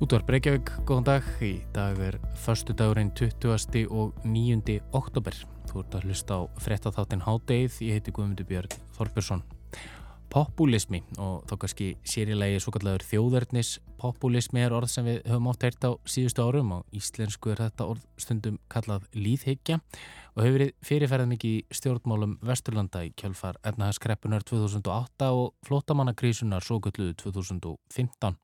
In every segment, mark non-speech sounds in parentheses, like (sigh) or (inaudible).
Útvar Breykjavík, góðan dag. Í dag er förstu dagurinn 20. og 9. oktober. Þú ert að hlusta á frettatháttin Hádeið. Ég heiti Guðmundur Björn Þorbjörnsson. Populismi og þá kannski sérilegi svo kallar þjóðverðnis populismi er orð sem við höfum átt heirt á síðustu árum og íslensku er þetta orð stundum kallað líðhyggja og hefur verið fyrirferðað mikið í stjórnmálum Vesturlanda í kjölfar efnahagskreppunar 2008 og flótamannakrísunar svo kalluðu 2015.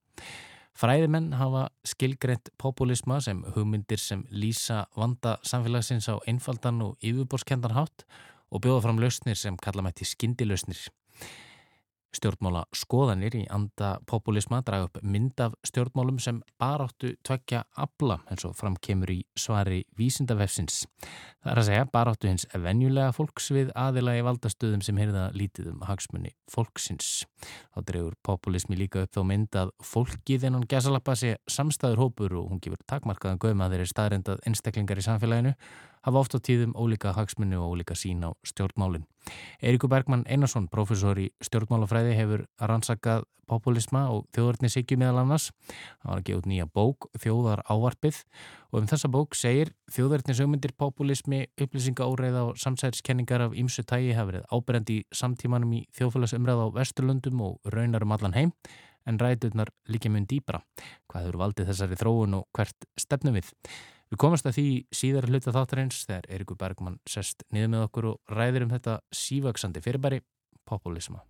Fræðimenn hafa skilgreynt populisma sem hugmyndir sem lýsa vanda samfélagsins á einfaldan og yfirborskendan hátt og bjóða fram lausnir sem kalla mætti skindilausnir. Stjórnmála skoðanir í anda populisma draga upp mynd af stjórnmálum sem baráttu tvekja abla eins og framkemur í svari vísindavefsins. Það er að segja baráttu hins venjulega fólks við aðila í valdastöðum sem heyrða lítið um hagsmunni fólksins. Þá drefur populismi líka upp þá mynd að fólkið innan gesalappa sé samstæður hópur og hún gefur takmarkaðan göma þeirri staðrendað einstaklingar í samfélaginu hafa oft á tíðum ólíka hagsmunni og ólíka sín á stjórnmálinn. Eiríku Bergmann Einarsson, professor í stjórnmálafræði, hefur rannsakað populisma og þjóðarnisíkju meðal annars. Það var að gefa út nýja bók, Þjóðar ávarpið og um þessa bók segir þjóðarnisauðmyndir populismi, upplýsinga óreiða og samsæðiskenningar af ýmsu tægi hafa verið áberendi í samtímanum í þjóðfélagsumræða á Vesturlundum og raunar um allan heim en ræðurnar líka mun dýbra. Hvað eru valdið þessari þróun og hvert stefnum við? Við komast að því síðar hluta þáttarins þegar Eirikur Bergman sest niður með okkur og ræðir um þetta sívaksandi fyrirbæri, populisma.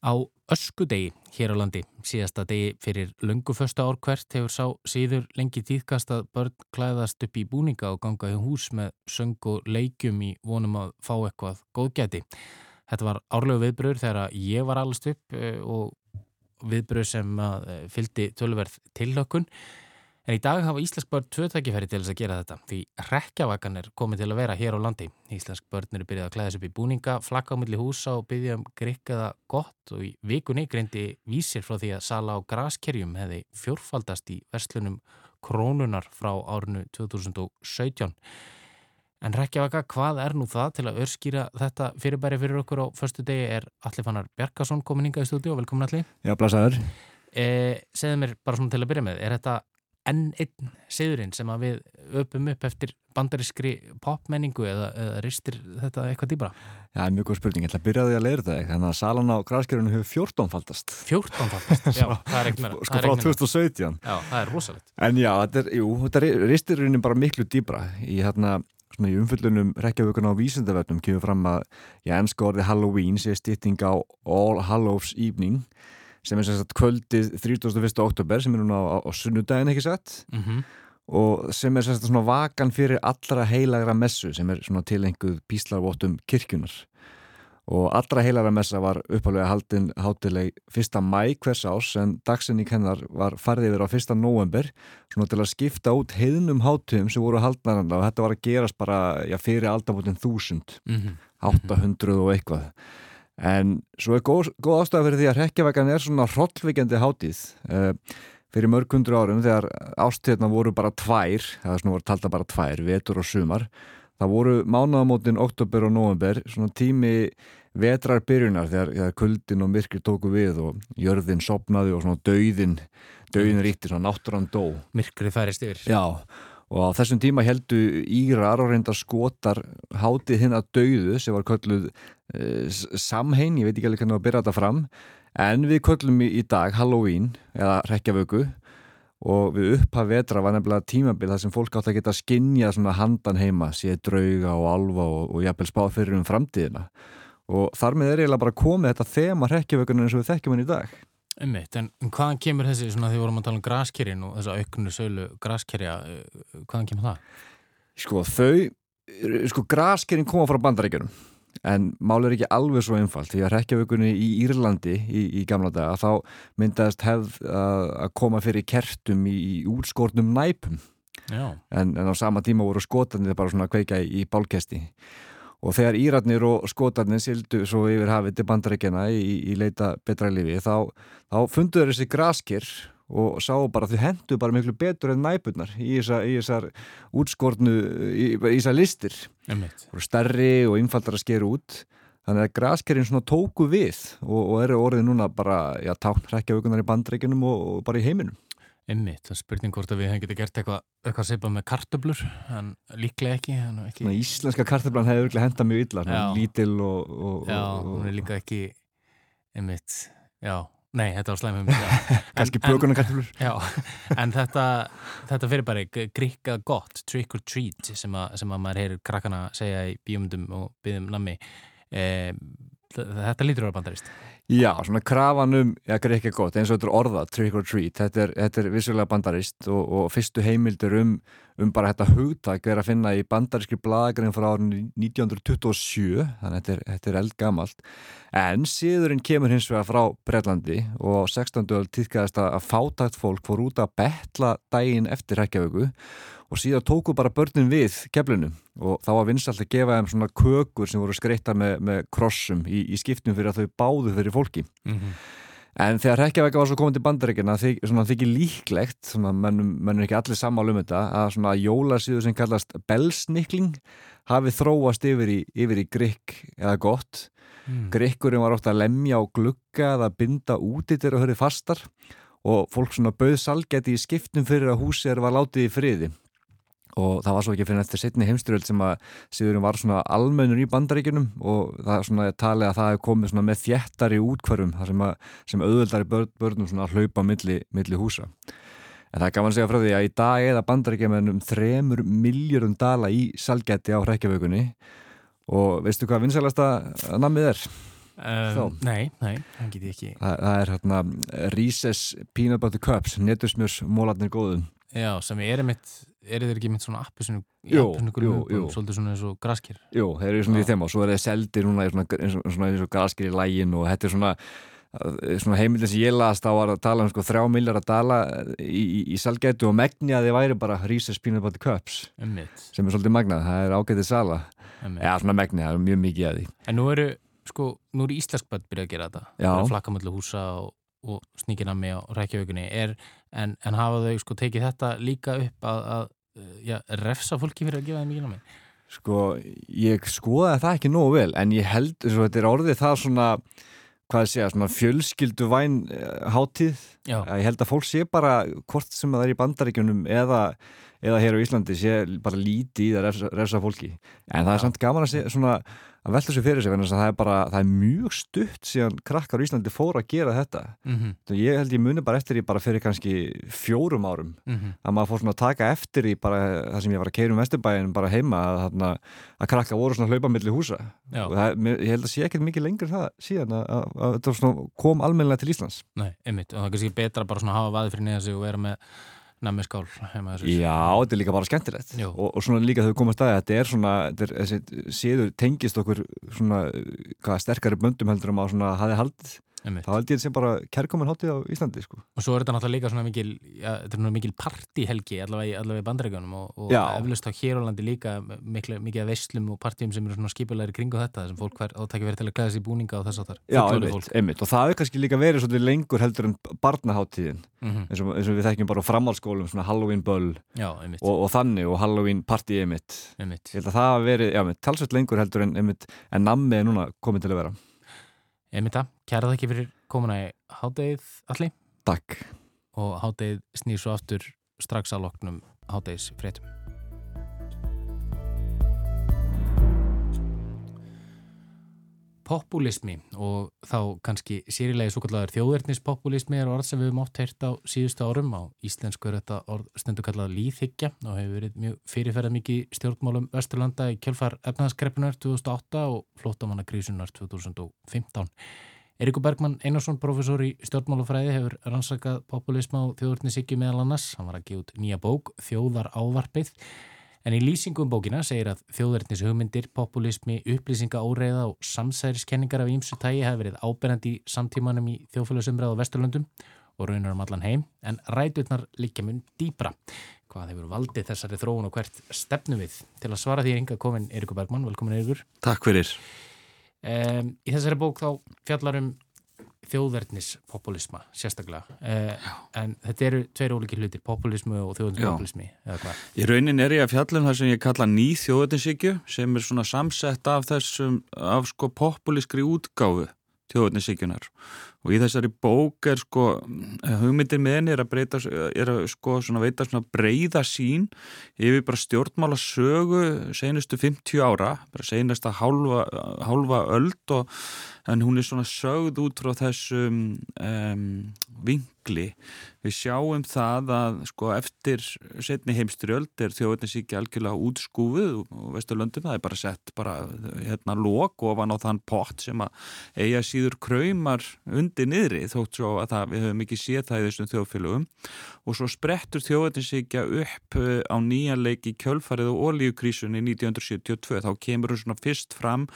Á öskudegi hér á landi, síðasta degi fyrir lungufösta ár hvert hefur sá síður lengi tíðkast að börn klæðast upp í búninga og ganga í hús með söng og leikjum í vonum að fá eitthvað góðgæti. Þetta var árlegu viðbröður þegar ég var allast upp eh, og viðbröður sem eh, fylgdi tölverð tillökun. En í dag hafa Íslensk börn tvö tækifæri til þess að gera þetta því rekjavakan er komið til að vera hér á landi. Íslensk börn eru byrjað að klæðast upp í búninga, flakka á milli húsa og byggja um grikkaða gott og í vikunni greindi vísir frá því að sala á graskerjum hefði fjórfaldast í verslunum krónunar frá árinu 2017. En Reykjavaka, hvað er nú það til að örskýra þetta fyrirbæri fyrir okkur á förstu degi er Alli Fannar Bjarkarsson komin inga í stúdíu og velkomin Alli. Já, blæsaður. Eh, segðu mér bara svona til að byrja með, er þetta enn einn segðurinn sem að við öpum upp eftir bandarískri popmenningu eða, eða ristir þetta eitthvað dýbra? Já, mjög góð spurning. Ég ætla að byrja því að leira það. Þannig að salan á græskerjunum hefur 14 faldast. 14 faldast? Já, (laughs) það er ekkert meira. Sko frá 2017. Já, það er rosalegt. En já, þetta er, jú, þetta ristir raunin bara miklu dýbra í hérna svona í umfyllunum rekjavökun á vísendavögnum kemur fram að ég ennska orði Halloween sé stýtting á All Hallows Evening sem er sérstaklega kvöldið 31. oktober sem er núna á, á sunnudagin ekki sett mm -hmm. og sem er sérstaklega svona vakan fyrir allra heilagra messu sem er svona tilenguð píslarvottum kirkjunar og allra heilagra messa var uppalega haldinn hátileg 1. mæ hvers ás en dagsinning hennar var farið yfir á 1. november svona til að skipta út heiðnum hátum sem voru haldnar og þetta var að gerast bara já, fyrir aldabotinn 1000 Mm -hmm. 800 og eitthvað en svo er góð, góð ástæða fyrir því að rekjavegan er svona hrollvikandi hátíð uh, fyrir mörg hundru árum þegar ástíðna voru bara tvær það er svona voru talda bara tvær, vetur og sumar það voru mánaðamótin oktober og november, svona tími vetrar byrjunar þegar, þegar kuldin og myrkri tóku við og jörðin sopnaði og svona dauðin dauðin ríkti, svona náttúrann dó. Myrkrið færist yfir. Já, og á þessum tíma heldu Írar og reyndar skotar hátið hinn að dauðu sem var kölluð uh, samhein, ég veit ekki alveg hvernig að byrja þetta fram en við köllum í, dag Halloween eða Reykjavöku og við upphaf vetra var nefnilega tímabil þar sem fólk átt að geta skinnja svona handan heima, sé drauga og alva og, og jafnvel spáð fyrir um framtíðina. Og þar með er eiginlega bara komið þetta þema Reykjavökunar eins og við þekkjum henni í dag. Ummitt, en hvaðan kemur þessi, svona því vorum að tala um graskerinn og þessa auknu sölu graskerja, hvaðan kemur það? Sko þau, sko graskerinn koma frá bandaríkjunum en mál er ekki alveg svo einfalt því að rekjavökunni í Írlandi í, í gamla daga þá myndaðist hefð að, að koma fyrir kertum í, í útskórnum næpum. En, en á sama tíma voru skotarnir bara svona kveika í, í bálkesti. Og þegar Írarnir og skotarnir sildu svo yfir hafið til bandarækjana í, í leita betra lifi þá, þá funduður þessi graskir og sá bara að þau hendu bara miklu betur en næpurnar í þessar útskortnu, í, í þessar listir. Og stærri og einfaldar að skera út. Þannig að graskerinn svona tóku við og, og eru orðið núna bara já, tákn hrekkjavökunar í bandreikinum og, og bara í heiminum. Emmitt, það er spurning hvort að við hefum getið gert eitthvað eitthvað seipað með kartöblur en líklega ekki, ekki... Svona, Íslenska kartöblan hefur virkilega hendað mjög illa lítil og, og Já, hún er líka ekki Emmitt, já Nei, þetta var slæmum (laughs) Kanski bökunarkartöflur. Já, en þetta þetta fyrir bara gríkað gott trick or treat sem, a, sem að maður heyrir krakkana segja í bíumundum og byðum nammi. Eh, Þetta lítur á bandarist Já, svona krafanum, já, ekki gott, eins og þetta er orða, trick or treat, þetta er, þetta er vissulega bandarist og, og fyrstu heimildur um, um bara þetta hugtak er að finna í bandaríski bladagrinn frá árið 1927, þannig að þetta er, þetta er eldgamalt, en síðurinn kemur hins vegar frá Breitlandi og 16. öll týrkaðist að fátækt fólk fór út að betla daginn eftir Reykjavíku og síðan tóku bara börnin við keflunum og þá var vinsalt að gefa þeim svona kökur sem voru skreittar með, með krossum í, í skiptum fyrir að þau báðu fyrir fólki mm -hmm. en þegar Reykjavík var svo komið til bandaríkina þykir líklegt, svona mennum, mennum ekki allir sammál um þetta að svona jólasíðu sem kallast belsnikling hafi þróast yfir í, yfir í grikk eða gott mm. grikkurinn var ofta að lemja á glugga eða binda út í þeirra og höfði fastar og fólk svona bauð salgeti í skiptum fyrir að húsið var látið í friði og það var svo ekki fyrir eftir setni heimstyrjöld sem að síðurum var svona almennur í bandaríkunum og það er svona talið að það hefur komið svona með þjættari útkvarfum sem, sem auðvöldari börn, börnum svona að hlaupa milli, milli húsa. En það er gaman að segja frá því að í dag eða bandaríkjumennum þremur miljurum dala í salgætti á hrekkjavökunni og veistu hvað vinsælasta namið er? Um, nei, nei, það get ég ekki. Það, það er hérna Reese's Peanut Butter Cups, netursmjörs mólarnir góðum. Já, sem er einmitt er þeir ekki mynd svona appi svolítið svona eins og graskir? Jú, þeir eru svona í þeim og svo er þeir seldir núna svona, eins og, graskir í lægin og þetta er svona, svona heimildin sem ég las þá var að tala um sko þrjá miljar að dala í, í, í salgætu og megni að þið væri bara Reese's Peanut Butter Cups Einmitt. sem er svolítið magnað, það er ágætið sala. Já, svona megni, það er mjög mikið að því. En nú eru, sko, nú eru Íslensk börn byrjað að gera þetta. Flakkamöllu húsa og, og sníkinami á rækjavögunni en, en hafa þau sko tekið þetta líka upp að, að Eh, já, refsa fólki fyrir að gefa það mikið námið? Sko, ég skoða það ekki nógu vel, en ég held, svo, þetta er orðið það svona, hvað sé ég, svona fjölskyldu væn uh, hátíð, já. ég held að fólk sé bara hvort sem það er í bandaríkjunum eða, eða hér á Íslandi sé bara lítið í það refsa, refsa fólki, en það er samt gaman að sé svona að velta sér fyrir sig þannig að það er bara, það er mjög stutt síðan krakkar í Íslandi fóru að gera þetta mm -hmm. ég held ég muni bara eftir því bara fyrir kannski fjórum árum mm -hmm. að maður fór svona að taka eftir því bara það sem ég var að keira um Vesturbæin bara heima að, að krakka voru svona hlaupamilli húsa Já. og það, ég held að sé ekkert mikið lengur það síðan að þetta kom almennilega til Íslands Nei, einmitt, og það er kannski betra bara svona að hafa vaði fyrir neða sig og vera með nammi skál heima þessu. Já, þetta er líka bara skemmtilegt. Og, og svona líka þau komast að þetta er svona, þetta er, séður tengist okkur svona, hvað sterkari böndum heldur um að svona hafi haldið þá held ég það sé bara kærkomin háttið á Íslandi sko. og svo er þetta náttúrulega líka svona mikil ja, er mikil partíhelgi allavega, allavega í bandreikunum og, og eflust á Hérólandi líka mikil, mikið af veislum og partíum sem eru svona skipulegri kring á þetta sem fólk átækja verið til að klæða sér búninga og þess að það er Já, einmitt, og það er kannski líka verið svolítið lengur heldur en barnaháttíðin mm -hmm. eins, eins og við þekkjum bara á framhaldsskólum svona Halloween böll og, og þannig og Halloween party einmitt, einmitt. ég held að það hafa verið, já, talsveit lengur heldur en, einmitt, en nammið er núna komið til að vera Emita, kæra það ekki fyrir komuna í hádegið allir. Takk. Og hádegið snýr svo aftur strax að loknum hádegis fréttum. Populismi og þá kannski sérilega svo kallar þjóðverðnispopulismi er orð sem við höfum átt heyrt á síðustu árum á íslensku er þetta orð stundu kallað líþykja og hefur verið mjög fyrirferðað mikið stjórnmálum Östurlanda í kjölfar efnaðskreppunar 2008 og flótamannakrísunar 2015. Erikur Bergman Einarsson, professor í stjórnmálufræði hefur rannsakað populisma á þjóðverðnisíkju meðal annars. Hann var að gefa út nýja bók, Þjóðar ávarpið En í lýsingum bókina segir að þjóðverðnis hugmyndir, populismi, upplýsinga óreiða og samsæriskenningar af ímsu tægi hafi verið áberandi í samtímanum í þjóðfélagsumræðu á Vesturlundum og raunar um allan heim, en ræturnar líka mun dýbra. Hvað hefur valdið þessari þróun og hvert stefnu við? Til að svara því enga komin Eirikur Bergman, velkomin Eirikur. Takk fyrir. Um, í þessari bók þá fjallarum þjóðverðnispopulisma sérstaklega. Eh, en þetta eru tveir ólíkir hlutir, populismu og þjóðverðnispopulismi Í raunin er ég að fjalla um það sem ég kalla ný þjóðverðninsíkju sem er svona samsett af þessum af sko populískri útgáfu þjóðverðninsíkjunar og í þessari bók er sko hugmyndir með henni er að breyta er að sko svona veita svona breyða sín yfir bara stjórnmála sögu senustu 50 ára bara senasta hálfa, hálfa öld og en hún er svona sögð út frá þessum um, vingli við sjáum það að sko eftir setni heimstyrjöld er þjóðverðninsíkja algjörlega útskúfið og vesturlöndum. Það er bara sett bara hérna lók ofan á þann pott sem að eiga síður kræmar undir niðri þótt svo að það, við höfum ekki séð það í þessum þjóðfélögum. Og svo sprettur þjóðetinsíkja upp eh, á nýjanleiki kjölfarið og olíukrísunni 1972 þá kemur hún svona fyrst fram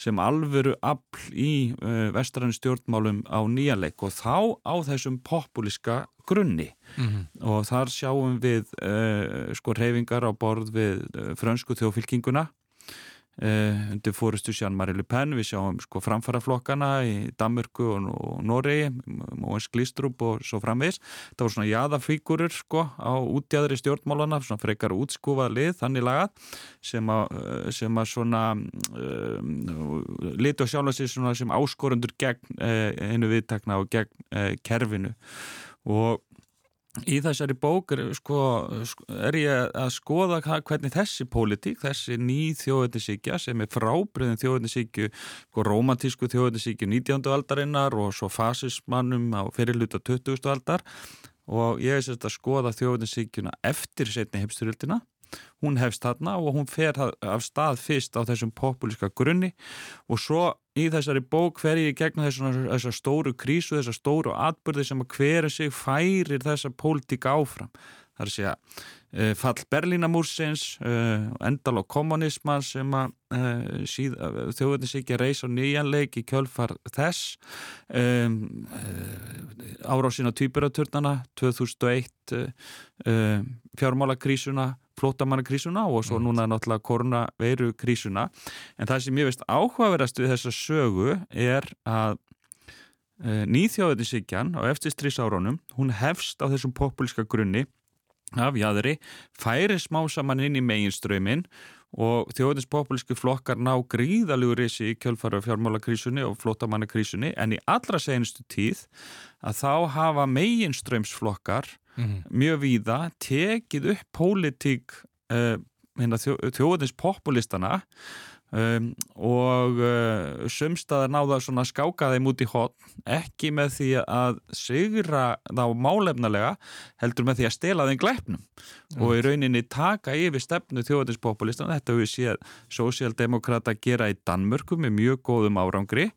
sem alvöru afl í uh, vestrann stjórnmálum á nýjanleik og þá á þessum populíska grunni. Mm -hmm. og þar sjáum við uh, sko reyfingar á borð við uh, frönsku þjóðfylkinguna Uh, undir fórustu Jean-Marie Le Pen. Við sjáum sko framfæraflokkana í Danmörku og, og Noregi Móens Glistrup og svo framvis það voru svona jæðafíkurur sko á útjæðri stjórnmálana, svona frekar útskúfað lið, þannig lagað sem að, eh, sem að svona uh, litu að sjálfa sig sem áskorundur gegn einu viðtakna og gegn kerfinu og Í þessari bók er, sko, er ég að skoða hvernig þessi pólitík, þessi ný þjóðunisíkja sem er frábriðin þjóðunisíkju, sko, romantísku þjóðunisíkju 19. aldarinnar og svo fasismannum á fyrirluta 20. aldar og ég er sérst að skoða þjóðunisíkjuna eftir setni heimstyrjöldina hún hefst þarna og hún fer af stað fyrst á þessum populíska grunni og svo í þessari bók fer ég gegnum þessar stóru krísu, þessar stóru atbyrði sem að hverja sig færir þessa pólitíka áfram. Það er að segja uh, fall Berlínamúrsins, uh, endal á kommunisman sem að uh, þjóðurnis ekki að reysa nýjanleik í kjölfar þess, um, árásin á týpuraturnana, 2001 fjármálakrísuna, flótamannakrísuna og svo mm. núna náttúrulega koronaveiru krísuna en það sem ég veist áhugaverðast við þessa sögu er að e, nýþjóðetinsíkjan á eftir strísárunum, hún hefst á þessum populíska grunni af jæðri, færi smá saman inn í meginströmin og þjóðins populíski flokkar ná gríðalugur í kjölfara fjármálakrísunni og flótamannakrísunni en í allra senustu tíð að þá hafa meginströmsflokkar mm -hmm. mjög víða tekið upp pólitík uh, þjó, þjóðins populistana um, og uh, sumstaðar náða svona skáka þeim út í hotn ekki með því að sigra þá málefnalega heldur með því að stela þeim gleipnum mm. og í rauninni taka yfir stefnu þjóðinspopulistana, þetta við séð sósíaldemokrata gera í Danmörku með mjög góðum árangri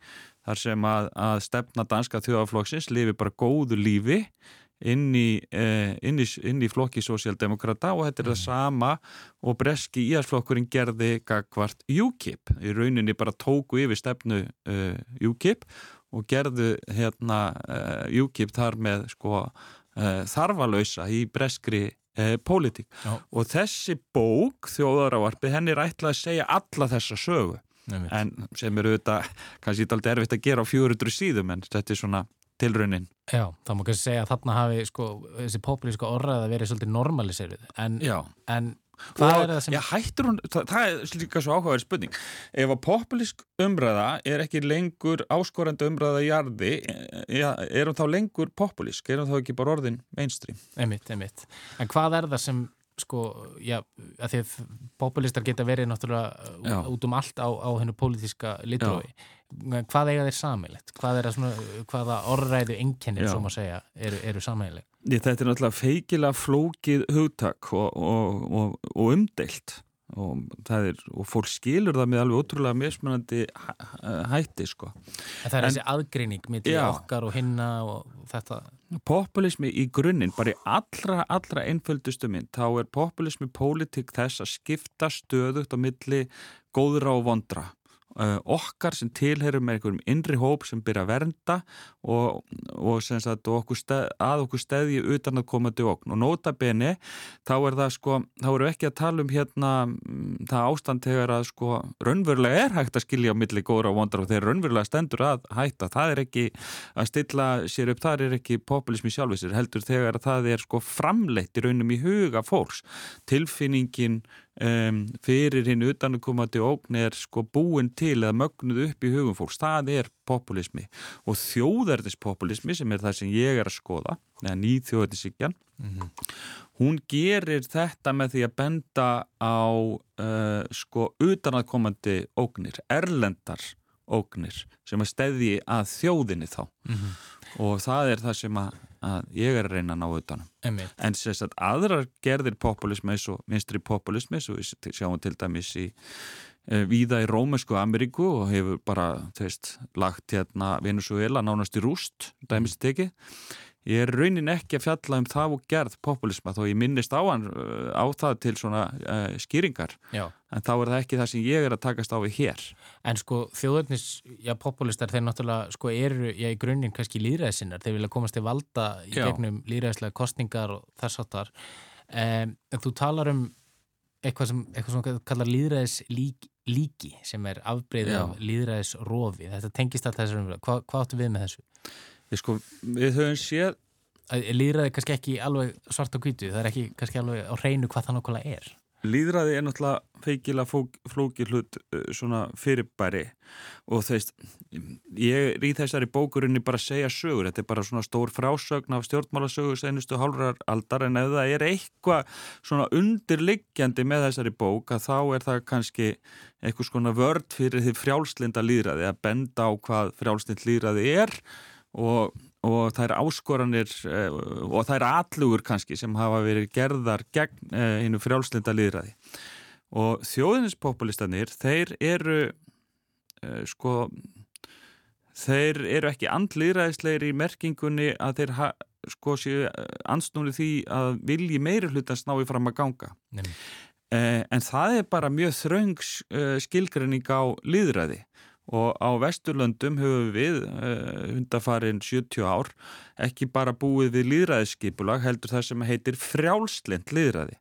þar sem að, að stefna danska þjóðaflokksins lifi bara góðu lífi inn í, eh, inn í, inn í flokki sósíaldemokrata og þetta er mm. það sama og breski íhalsflokkurinn gerði gagvart UKIP í rauninni bara tóku yfir stefnu uh, UKIP og gerðu hérna uh, UKIP þar með sko uh, þarfalöysa í breskri pólitík og þessi bók þjóðaráarpi henni er ætlað að segja alla þessa sögu Nefnt. en sem eru þetta kannski eitthvað erfitt að gera á 400 síðum en þetta er svona tilraunin. Já, þá má kannski segja að þarna hafi sko, þessi populíska orðað að vera svolítið normaliserið, en, en hvað og, er það sem... Já, hættur hún, það, það er líka svo áhugaverð spurning. Ef að populísk umræða er ekki lengur áskorandi umræða í jarði, já, er hún þá lengur populísk? Er hún þá ekki bara orðin mainstream? Einmitt, einmitt. En hvað er það sem sko, já, að því að populistar geta verið náttúrulega já. út um allt á, á hennu pólitíska litrói hvað eiga þeir sammeilegt? Hvað er það hvaða orðræðu enginnir, svo maður segja, eru, eru sammeilegt? Þetta er náttúrulega feikilega flókið hugtak og, og, og, og umdelt og, er, og fólk skilur það með alveg ótrúlega mismunandi hætti sko. En það er en, þessi aðgreining mitt í okkar og hinna og þetta Populismi í grunninn, bara í allra, allra einföldustu mynd, þá er populismi pólitík þess að skipta stöðugt á milli góðra og vondra okkar sem tilherum með einhverjum innri hóp sem byrja að vernda og, og sagt, okkur steð, að okkur stæði utan að koma til okn og nota beni þá er það sko, þá eru ekki að tala um hérna mm, það ástand þegar að sko raunverulega er hægt að skilja á milli góðra og vondra og þegar raunverulega stendur að hætta, það er ekki að stilla sér upp, það er ekki populismi sjálfisir, heldur þegar það er sko framleitt í raunum í huga fólks. Tilfinningin um, fyrir hinn utanukomandi ógn er sko búin til eða mögnuð upp í hugum fólks, það er populismi og þjóðarðispopulismi sem er það sem ég er að skoða eða nýþjóðarðisíkjan mm -hmm. hún gerir þetta með því að benda á uh, sko utanakomandi ógnir, erlendar ógnir sem að stæði að þjóðinni þá mm -hmm. og það er það sem að að ég er að reyna að ná utanum Einmitt. en sérst að aðrar gerðir populismi eins og vinstri populismi svo við sjáum til dæmis í e, víða í Rómesku Ameríku og hefur bara, þeist, lagt hérna Venezuela nánast í rúst dæmis tekið Ég er raunin ekki að fjalla um það og gerð populisma þó ég minnist á hann uh, á það til svona uh, skýringar já. en þá er það ekki það sem ég er að takast á við hér. En sko þjóðurnis, já populistar þeir náttúrulega sko eru já í grunninn kannski líðræðisinnar, þeir vilja komast til valda í já. gegnum líðræðislega kostningar og þess áttar. Um, en þú talar um eitthvað sem, eitthvað sem kallar líðræðis lík, líki sem er afbreyðið af líðræðis rofi. Þetta tengist alltaf þessum, hvað, hvað áttu við með þessu? Ég sko, við höfum séð Lýðræði kannski ekki alveg svart og kvítu, það er ekki kannski alveg á hreinu hvað það nákvæmlega er. Lýðræði er náttúrulega feikila flóki hlut uh, svona fyrirbæri. Og þeist ég er í þessari bókurinni bara að segja sögur, þetta er bara svona stór frásögn af stjórnmálasögur senustu hálfrar aldar. En ef það er eitthvað svona undirliggjandi með þessari bók að þá er það kannski eitthvað svona vörd fyrir því frjálslinda lýðræði að benda á hvað frjálslind lýðræði er og, og það er áskoranir eh, og það er atlugur kannski sem hafa verið gerðar gegn einu eh, frjálslinda liðræði og þjóðinspopulistanir þeir eru eh, sko þeir eru ekki andliðræðisleir í merkingunni að þeir ha, sko séu ansnúni því að vilji meiri hlutast ná í fram að ganga. Nefnir. en það er bara mjög þraung skilgrinning á liðræði og á Vesturlöndum höfum við uh, hundafarin 70 ár ekki bara búið við líðræðisskipulag heldur það sem heitir frjálslind líðræði.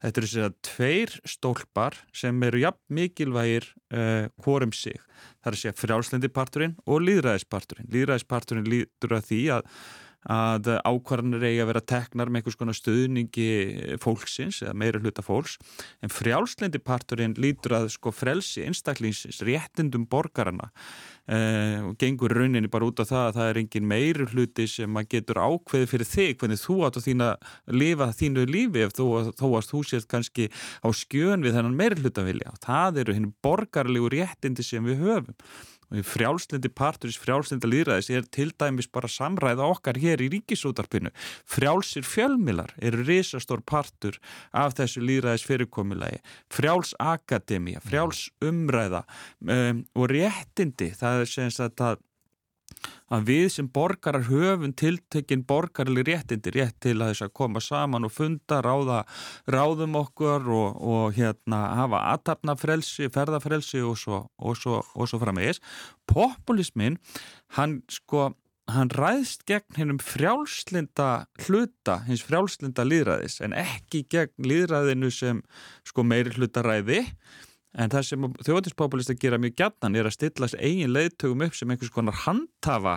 Þetta eru sér að tveir stólpar sem eru jafn mikilvægir uh, hvorum sig. Það er að segja frjálslindiparturinn og líðræðisparturinn. Líðræðisparturinn líður að því að að ákvarðanir eigi að vera teknar með einhvers konar stöðningi fólksins eða meira hluta fólks. En frjálslendi parturinn lítur að sko frelsi einstaklingsins, réttindum borgarana eh, og gengur rauninni bara út af það að það er engin meiri hluti sem að getur ákveði fyrir þig hvernig þú átt að þína lifa þínu lífi ef þú, þó að þú sést kannski á skjön við þennan meiri hluta vilja og það eru hinn borgarlegu réttindi sem við höfum og frjálslindi parturins frjálslinda líðræðis er til dæmis bara samræða okkar hér í ríkisútarpinu frjálsir fjölmilar eru risastór partur af þessu líðræðis fyrirkomulagi frjálsakademia, frjáls umræða um, og réttindi það er sem sagt að að við sem borgarar höfum tiltekinn borgarli réttindi rétt til að þess að koma saman og funda ráða, ráðum okkur og, og hérna hafa aðtapnafrelsi, ferðafrelsi og svo, og svo, og svo framvegis. Populismin, hann sko hann ræðst gegn hennum frjálslinda hluta, hins frjálslinda líðræðis en ekki gegn líðræðinu sem sko meiri hluta ræði En það sem þjóðinspopulist að gera mjög gætnan er að stilla eigin leiðtögum upp sem einhvers konar handhafa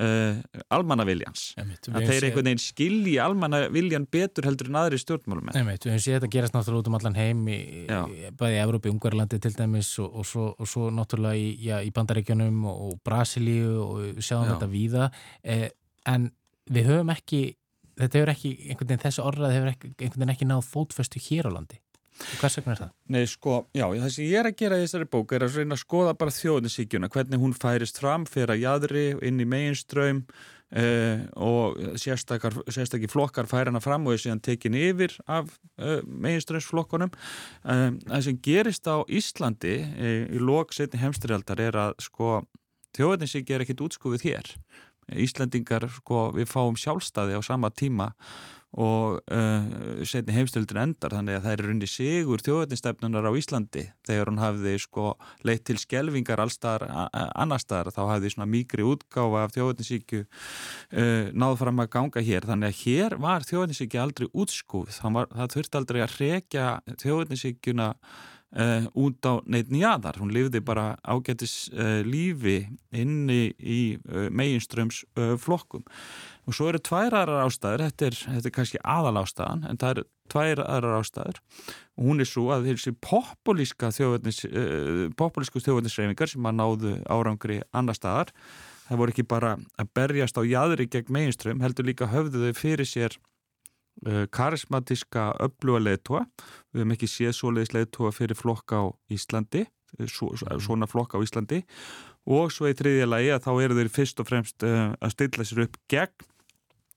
uh, almannaviljans. Að þeir einhvern veginn skilji almannaviljan betur heldur en aðri stjórnmálum. Nei, veit, við hefum séð þetta gerast náttúrulega út um allan heim í, í, bæði í Evrópi, Ungarlandi til dæmis og, og, svo, og svo náttúrulega í, já, í Bandaríkjunum og, og Brasilíu og sjáum já. þetta víða. Eh, en við höfum ekki, þetta hefur ekki, einhvern veginn þessu orðað hefur ekki, einhvern veginn ekki náð fótföstu hér á landi. Hvers vegna er það? Nei, sko, já, það sem ég er að gera í þessari bók er að reyna að skoða bara þjóðninsíkjuna, hvernig hún færist fram, fyrir að jæðri, inn í meginströym eh, og sérstakki flokkar færa hana fram og er síðan tekin yfir af eh, meginströymsflokkunum. Eh, það sem gerist á Íslandi eh, í lóksetni heimstyrjaldar er að, sko, þjóðninsíkja er ekkit útskúfið hér. Íslandingar, sko, við fáum sjálfstæði á sama tíma og uh, setni heimstöldin endar þannig að það er runni sigur þjóðveitnistefnunar á Íslandi. Þegar hún hafði sko leitt til skelvingar allstaðar annar staðar þá hafði svona mýgri útgáfa af þjóðveitnisíkju uh, náð fram að ganga hér. Þannig að hér var þjóðveitnisíkju aldrei útskúð það, það þurfti aldrei að rekja þjóðveitnisíkjuna Uh, út á neitt nýjaðar, hún lifði bara ágættis uh, lífi inni í uh, meginströms flokkum. Og svo eru tvær aðrar ástæður. Þetta er, þetta er kannski aðal ástæðan en það eru tvær aðrar ástæður. Og hún er svo að þessi populíska populísku þjóðverðnisreifingar sem að náðu árangri annar staðar, það voru ekki bara að berjast á jæðri gegn meginström heldur líka höfðu þau fyrir sér Eh, karismatiska öfluga leðtóa við hefum ekki séð svoleiðis leðtóa fyrir flokka á Íslandi eh, mhm. svona flokka á Íslandi. Og svo í þriðja lagi að þá eru þeir fyrst og fremst eh, að stilla sér upp gegn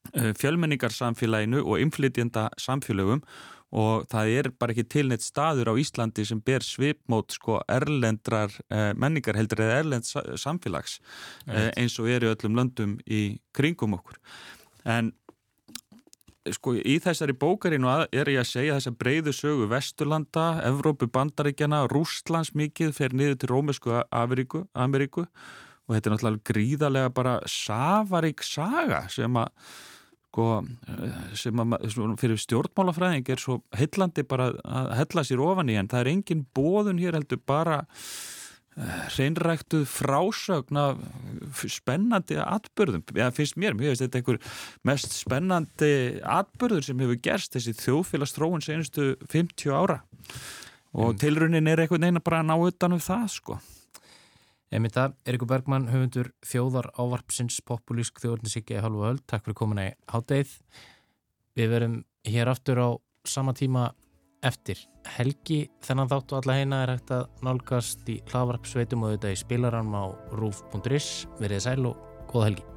fjölmenningarsamfélaginu og inflytjenda samfélögum og það er bara ekki tilneitt staður á Íslandi sem ber svipmót sko erlendrar eh, menningar heldur eða erlend samfélags eh, eins og er í öllum löndum í kringum okkur. En sko í þessari bókarinu er ég að segja þess að breyðu sögu Vesturlanda, Evrópu, Bandaríkjana, Rústlands mikið fer niður til Rómesku Ameríku, Ameríku. Og þetta er náttúrulega gríðarlega bara safarík saga sem að sko, sem að fyrir stjórnmálafræðing er svo heillandi bara að hella sér ofan í en það er engin bóðun hér heldur bara reynræktuð frásögn af spennandi atbyrðum, eða finnst mér mér finnst þetta einhver mest spennandi atbyrður sem hefur gerst þessi þjóðfélagstróun senustu 50 ára. Og mm. tilrunin er einhvern veginn bara að ná utan um það sko. Emið það, Erikur Bergman, höfundur þjóðar ávarpsins populísk þjóðarnisíkja í halvu öll, takk fyrir komin að hátdeið við verum hér aftur á sama tíma eftir. Helgi þennan þáttu alla heina er hægt að nálgast í hlaðvarp sveitum og auðvitað í spilarann á rúf.is verið sæl og góða helgi